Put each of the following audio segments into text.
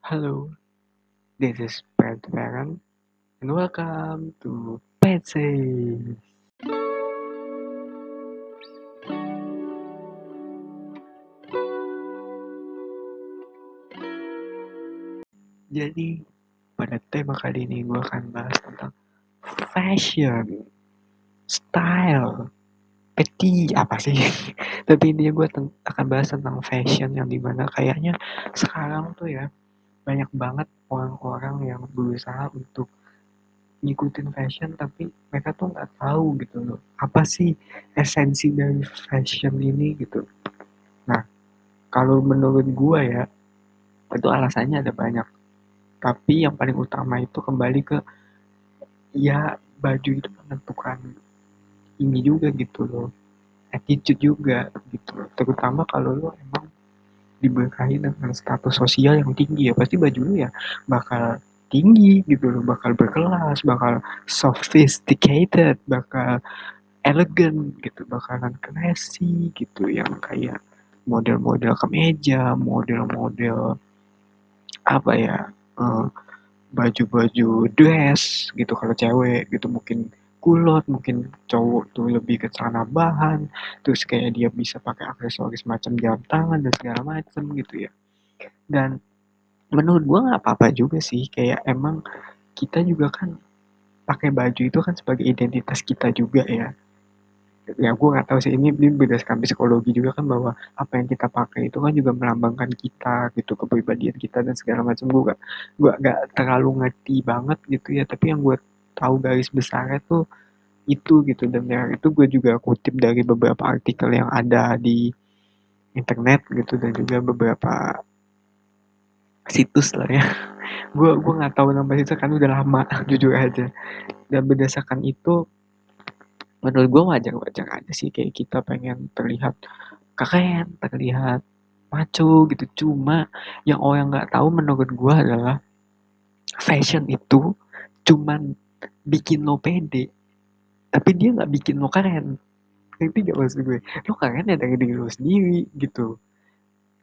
Hello, this is Pat Farron, and welcome to Pet. Jadi, pada tema kali ini gue akan bahas tentang fashion, style, peti apa sih? Tapi intinya gue akan bahas tentang fashion yang di mana kayaknya sekarang tuh ya banyak banget orang-orang yang berusaha untuk ngikutin fashion tapi mereka tuh nggak tahu gitu loh apa sih esensi dari fashion ini gitu. Nah kalau menurut gue ya itu alasannya ada banyak. Tapi yang paling utama itu kembali ke ya baju itu menentukan ini juga gitu loh attitude juga gitu terutama kalau lo emang diberkahi dengan status sosial yang tinggi ya. Pasti baju lu ya bakal tinggi gitu loh bakal berkelas bakal sophisticated bakal elegan gitu bakalan classy gitu yang kayak model-model kemeja model-model apa ya uh, baju-baju dress gitu kalau cewek gitu mungkin kulot mungkin cowok tuh lebih ke celana bahan terus kayak dia bisa pakai aksesoris macam jam tangan dan segala macam gitu ya. Dan menurut gua nggak apa-apa juga sih kayak emang kita juga kan pakai baju itu kan sebagai identitas kita juga ya. Ya gue nggak tahu sih ini, ini berdasarkan psikologi juga kan bahwa apa yang kita pakai itu kan juga melambangkan kita gitu kepribadian kita dan segala macam. Gue gak gue gak terlalu ngerti banget gitu ya tapi yang gue tahu garis besarnya tuh itu gitu. Dan ya itu gue juga kutip dari beberapa artikel yang ada di internet gitu dan juga beberapa situs lah ya. Gue gue nggak tahu nama situs kan udah lama jujur aja. Dan berdasarkan itu menurut gue wajar-wajar aja sih kayak kita pengen terlihat keren terlihat maco gitu. Cuma yang orang nggak tahu menurut gue adalah fashion itu cuman bikin lo pede. Tapi dia nggak bikin lo keren. Ngerti gak maksud gue? Lo keren ya dari diri lo sendiri gitu.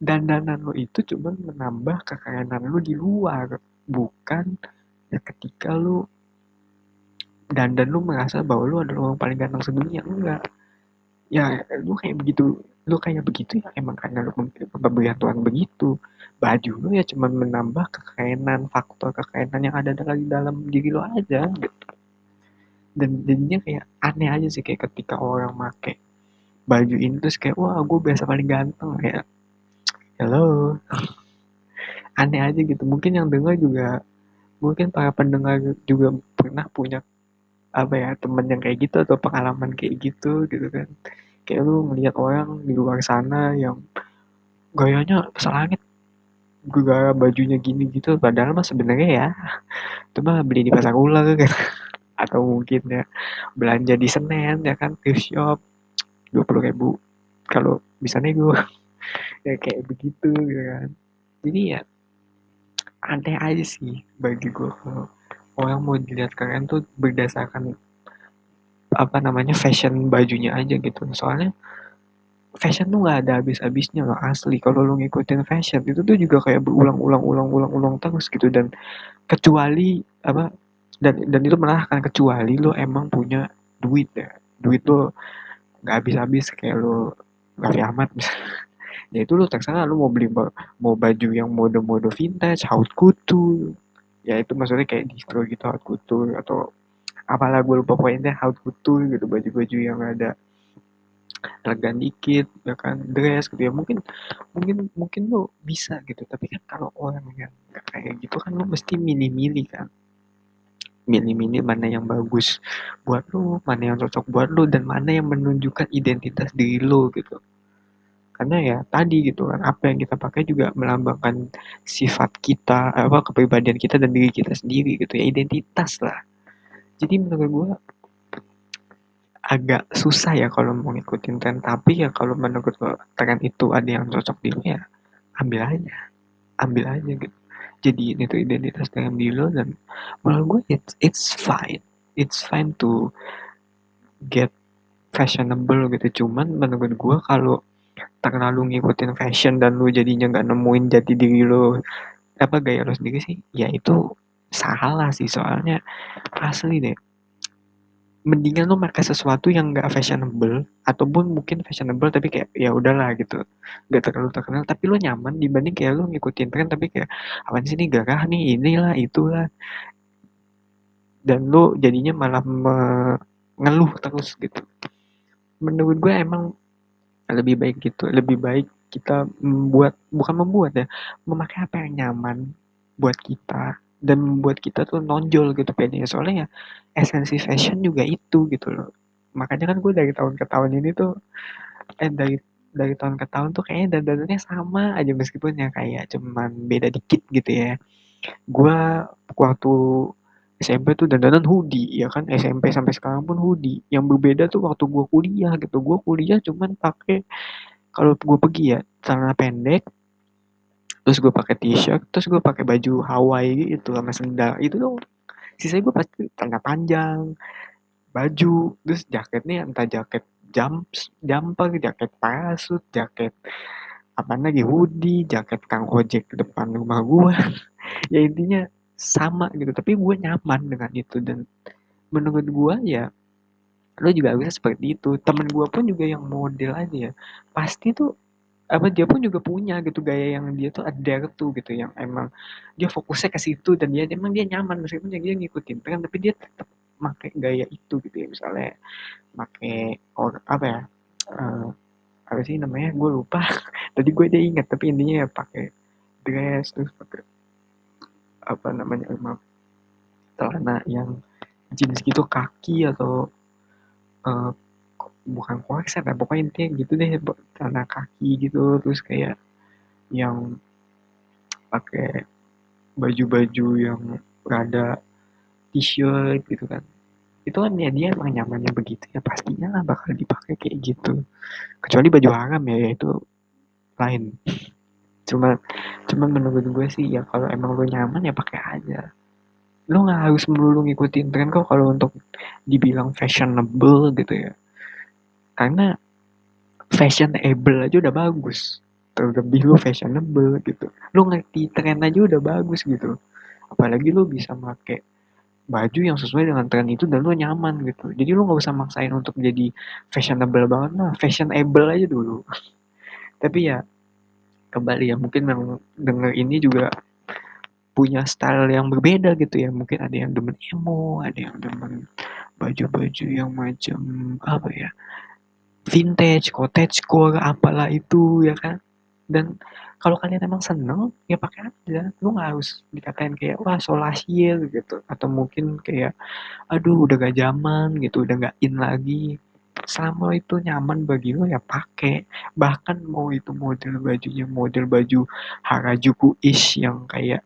Dandanan lo itu cuma menambah kekerenan lo di luar. Bukan ya ketika lo dandan lo merasa bahwa lo adalah orang paling ganteng sedunia. Enggak. Ya lo kayak begitu lo kayak begitu ya emang karena lo pemberian Tuhan begitu baju lo ya cuma menambah kekerenan faktor kekerenan yang ada dalam dalam diri lo aja gitu dan jadinya kayak aneh aja sih kayak ketika orang make baju ini terus kayak wah gue biasa paling ganteng kayak Hello. Aneh aja gitu. Mungkin yang dengar juga mungkin para pendengar juga pernah punya apa ya temen yang kayak gitu atau pengalaman kayak gitu gitu kan kayak lu ngeliat orang di luar sana yang gayanya selangit gara bajunya gini gitu padahal mah sebenarnya ya itu mah beli di pasar ular kan. Atau mungkin ya belanja di Senen ya kan thrift shop dua puluh ribu. Kalau bisa nego ya kayak begitu gitu kan. Jadi ya aneh aja sih bagi gue kalau orang mau dilihat keren tuh berdasarkan apa namanya fashion bajunya aja gitu. Soalnya fashion tuh nggak ada habis-habisnya loh asli. Kalau lo ngikutin fashion itu tuh juga kayak berulang-ulang-ulang-ulang-ulang terus gitu. Dan kecuali apa dan dan itu akan kecuali lo emang punya duit ya. Duit lo nggak habis-habis kayak lo Ahmad misalnya ya itu lu terserah lu mau beli mau baju yang mode-mode vintage haute couture. Ya itu maksudnya kayak distro gitu haute couture atau apalah gue lupa poinnya haute couture gitu baju-baju yang ada elegan dikit ya kan dress gitu ya. Mungkin mungkin mungkin lu bisa gitu. Tapi kan kalau orang yang kayak gitu kan lu mesti milih-milih kan. Milih-milih mana yang bagus buat lu mana yang cocok buat lu dan mana yang menunjukkan identitas diri lu gitu. Karena ya tadi gitu kan apa yang kita pakai juga melambangkan sifat kita apa kepribadian kita dan diri kita sendiri gitu ya identitas lah. Jadi menurut gue agak susah ya kalau mau ngikutin tren. Tapi ya kalau menurut gue tren itu ada yang cocok di lo ya ambil aja. Ambil aja gitu. Jadi ini tuh identitas dalam diri lo dan menurut gue it's it's fine. It's fine to get fashionable gitu. Cuman menurut gue kalau terlalu ngikutin fashion dan lu jadinya nggak nemuin jati diri lu apa gaya lo sendiri sih ya itu salah sih. Soalnya asli deh mendingan lo pakai sesuatu yang gak fashionable ataupun mungkin fashionable tapi kayak ya udahlah gitu. Gak terlalu terkenal tapi lo nyaman dibanding kayak lo ngikutin tren tapi kayak apa sih ini garah nih inilah itulah. Dan lo jadinya malah mengeluh terus gitu. Menurut gue emang lebih baik gitu lebih baik kita membuat bukan membuat ya memakai apa yang nyaman buat kita dan membuat kita tuh nonjol gitu pedenya soalnya ya esensi fashion juga itu gitu loh. Makanya kan gue dari tahun ke tahun ini tuh eh dari dari tahun ke tahun tuh kayaknya dandanannya sama aja meskipun ya kayak cuman beda dikit gitu ya. Gue waktu SMP tuh dandanan hoodie ya kan? SMP sampai sekarang pun hoodie. Yang berbeda tuh waktu gue kuliah gitu. Gue kuliah cuman pakai kalau gue pergi ya celana pendek terus gue pakai t-shirt terus gue pakai baju Hawaii gitu sama sendal. Itu dong. Sisanya gue pasti celana panjang baju terus jaketnya entah jaket jumps jumper jaket parasut jaket apa lagi hoodie jaket kang ojek ke depan rumah gue ya intinya sama gitu tapi gue nyaman dengan itu. Dan menurut gue ya lo juga bisa seperti itu. Temen gue pun juga yang model aja ya. Pasti tuh apa dia pun juga punya gitu gaya yang dia tuh ada tuh gitu yang emang dia fokusnya ke situ dan dia emang dia nyaman meskipun dia ngikutin tren tapi dia tetap pakai gaya itu gitu ya misalnya pakai or apa ya uh, apa sih namanya gue lupa. Tadi gue udah ingat tapi intinya ya pakai dress terus pakai apa namanya maaf celana yang jenis gitu kaki atau uh, bukan korset ya pokoknya intinya gitu deh celana kaki gitu terus kayak yang pakai baju-baju yang rada t-shirt gitu kan. Itu kan ya dia emang nyamannya begitu ya pastinya lah bakal dipakai kayak gitu. Kecuali baju haram ya itu lain. Cuma cuma menurut gue sih ya kalau emang lo nyaman ya pakai aja. Lo nggak harus melulu ngikutin tren kok kalau untuk dibilang fashionable gitu ya karena fashionable aja udah bagus. Terlebih lu fashionable gitu. Lu ngerti tren aja udah bagus gitu. Apalagi lu bisa pakai baju yang sesuai dengan tren itu dan lu nyaman gitu. Jadi lu nggak usah maksain untuk jadi fashionable banget lah fashionable aja dulu. Tapi ya kembali ya mungkin yang denger ini juga punya style yang berbeda gitu ya. Mungkin ada yang demen emo ada yang demen baju-baju yang macam apa ya vintage, cottagecore, apalah itu ya kan. Dan kalau kalian emang seneng ya pakai aja. Lu nggak harus dikatain kayak wah solasil gitu atau mungkin kayak aduh udah gak zaman gitu, udah gak in lagi. Selama itu nyaman bagi lo ya pakai. Bahkan mau itu model bajunya model baju Harajuku ish yang kayak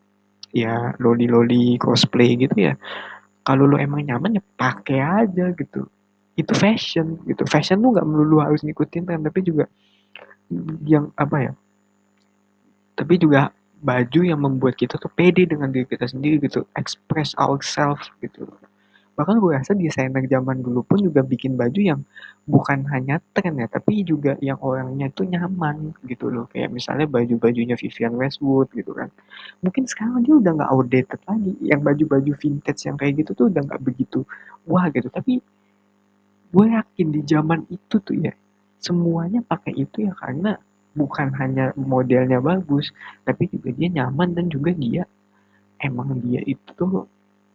ya loli-loli cosplay gitu ya. Kalau lo emang nyaman ya pakai aja gitu itu fashion gitu. Fashion tuh nggak melulu harus ngikutin tren tapi juga yang apa ya tapi juga baju yang membuat kita tuh pede dengan diri kita sendiri gitu. Express ourselves gitu. Bahkan gue rasa desainer zaman dulu pun juga bikin baju yang bukan hanya tren ya tapi juga yang orangnya tuh nyaman gitu loh. Kayak misalnya baju-bajunya Vivian Westwood gitu kan. Mungkin sekarang dia udah nggak outdated lagi. Yang baju-baju vintage yang kayak gitu tuh udah nggak begitu wah gitu. Tapi gue yakin di zaman itu tuh ya semuanya pakai itu ya karena bukan hanya modelnya bagus tapi juga dia nyaman dan juga dia emang dia itu tuh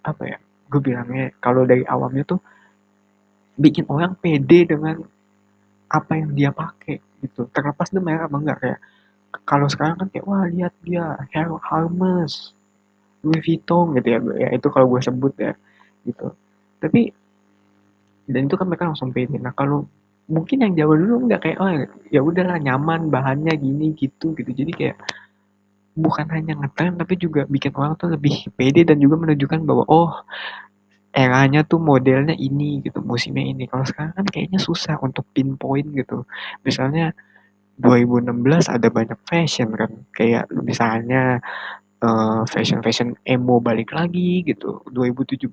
apa ya gue bilangnya kalau dari awamnya tuh bikin orang pede dengan apa yang dia pakai gitu. Terlepas dia merek apa enggak kayak kalau sekarang kan kayak wah lihat dia Hair Hermes Louis Vuitton gitu ya ya itu kalau gue sebut ya gitu. Tapi dan itu kan mereka langsung pede. Nah kalau mungkin yang jauh dulu nggak kayak oh ya udahlah nyaman bahannya gini gitu gitu. Jadi kayak bukan hanya ngetren tapi juga bikin orang tuh lebih pede dan juga menunjukkan bahwa oh eranya tuh modelnya ini gitu musimnya ini. Kalau sekarang kan kayaknya susah untuk pinpoint gitu. Misalnya 2016 ada banyak fashion kan. Kayak misalnya uh, fashion fashion emo balik lagi gitu. 2017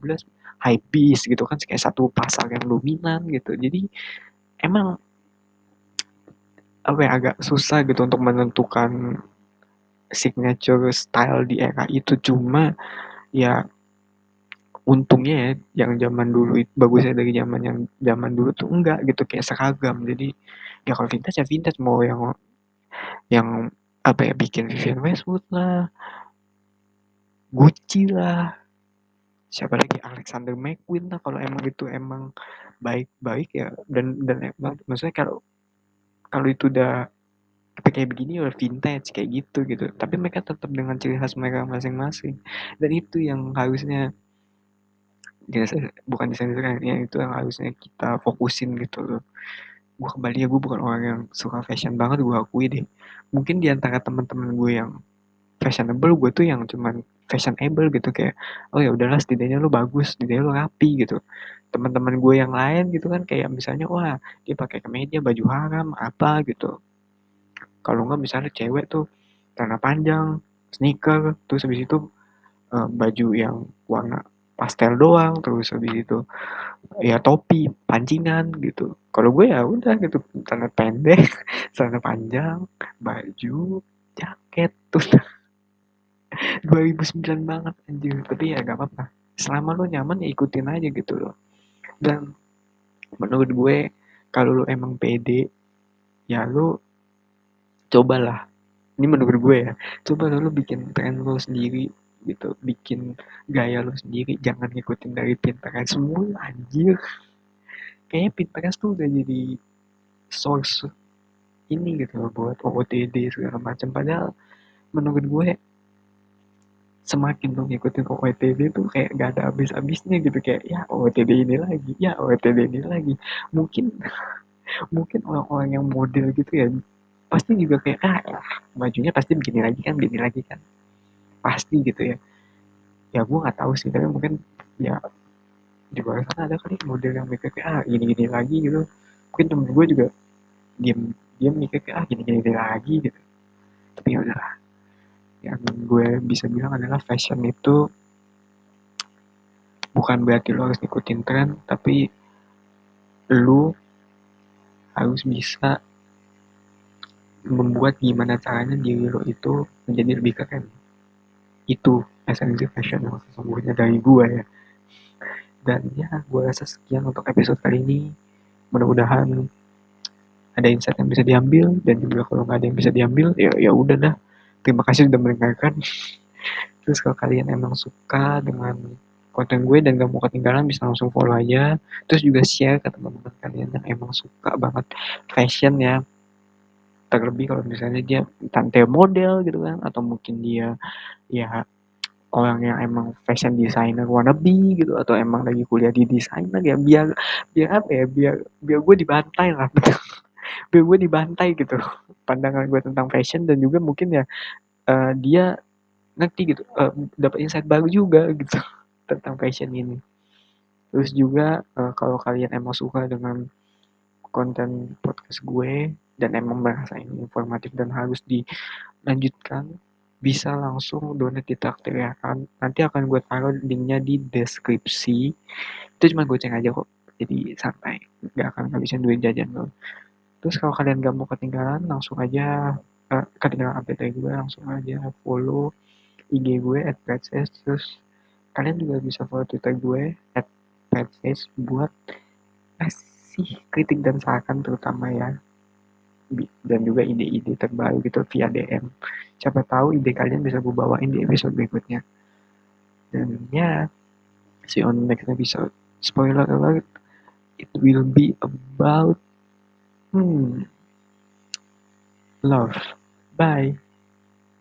high beast gitu kan kayak satu pasar yang dominan gitu. Jadi emang apa ya agak susah gitu untuk menentukan signature style di era itu. Cuma ya untungnya ya yang zaman dulu bagusnya dari zaman yang zaman dulu tuh enggak gitu kayak seragam. Jadi ya kalau vintage ya vintage mau yang yang apa ya bikin Vivian Westwood lah Gucci lah. Siapa lagi? Alexander McQueen lah kalau emang itu emang baik-baik ya. Dan dan maksudnya kalau kalau itu udah kayak begini udah vintage kayak gitu gitu. Tapi mereka tetap dengan ciri khas mereka masing-masing. Dan itu yang harusnya bukan desain kan ya itu yang harusnya kita fokusin gitu loh. Gue kembali ya gue bukan orang yang suka fashion banget gue akui deh. Mungkin di antara teman-teman gue yang fashionable gue tuh yang cuman fashionable gitu kayak oh ya udahlah setidaknya lo bagus setidaknya lo rapi gitu. Teman-teman gue yang lain gitu kan kayak misalnya wah dia pakai kemeja baju haram apa gitu. Kalau nggak misalnya cewek tuh celana panjang sneaker terus habis itu uh, baju yang warna pastel doang terus habis itu ya topi pancingan gitu. Kalau gue ya udah gitu. Celana pendek celana panjang baju jaket tuh 2009 banget anjir. Tapi ya gak apa-apa. Selama lo nyaman ya ikutin aja gitu loh. Dan menurut gue kalau lo emang pede ya lo cobalah. Ini menurut gue ya. Coba lo bikin tren lo sendiri gitu. Bikin gaya lo sendiri. Jangan ngikutin dari Pinterest. Semua anjir. Kayaknya Pinterest tuh udah jadi source ini gitu loh buat OOTD segala macam. Padahal menurut gue semakin lo ngikutin OOTD tuh kayak gak ada habis-habisnya gitu kayak ya OOTD ini lagi ya OOTD ini lagi. Mungkin mungkin orang-orang yang model gitu ya pasti juga kayak ah ya, bajunya pasti begini lagi kan begini lagi kan. Pasti gitu ya. Ya gue nggak tahu sih tapi mungkin ya di luar sana ada kali model yang mikir kayak ah gini gini lagi gitu. Mungkin temen gue juga diam diam mikir kayak ah gini gini lagi gitu. Tapi ya udahlah yang gue bisa bilang adalah fashion itu bukan berarti lo harus ngikutin tren tapi lo harus bisa membuat gimana caranya diri lo itu menjadi lebih keren. Itu esensi fashion yang sesungguhnya dari gue ya. Dan ya gue rasa sekian untuk episode kali ini. Mudah-mudahan ada insight yang bisa diambil dan juga kalau nggak ada yang bisa diambil ya ya udah dah terima kasih sudah mendengarkan. Terus kalau kalian emang suka dengan konten gue dan gak mau ketinggalan bisa langsung follow aja. Terus juga share ke teman-teman kalian yang emang suka banget fashion ya. Terlebih kalau misalnya dia tante model gitu kan atau mungkin dia ya orang yang emang fashion designer wannabe gitu atau emang lagi kuliah di desainer ya biar biar apa ya biar biar gue dibantai lah betul biar gue dibantai gitu. Pandangan gue tentang fashion dan juga mungkin ya uh, dia ngerti gitu uh, dapat insight baru juga gitu tentang fashion ini. Terus juga uh, kalau kalian emang suka dengan konten podcast gue dan emang merasa ini informatif dan harus dilanjutkan bisa langsung donate di traktir ya kan. Nanti akan gue taruh linknya di deskripsi. Itu cuma gue aja kok jadi santai. Nggak akan ngabisin duit jajan lo terus kalau kalian gak mau ketinggalan langsung aja uh, ketinggalan update gue langsung aja follow IG gue at terus kalian juga bisa follow Twitter gue at buat kasih kritik dan saran terutama ya. Dan juga ide-ide terbaru gitu via DM siapa tahu ide kalian bisa gue bawain di episode berikutnya. Dan ya see you on the next episode. Spoiler alert it will be about Hmm. Love. Bye.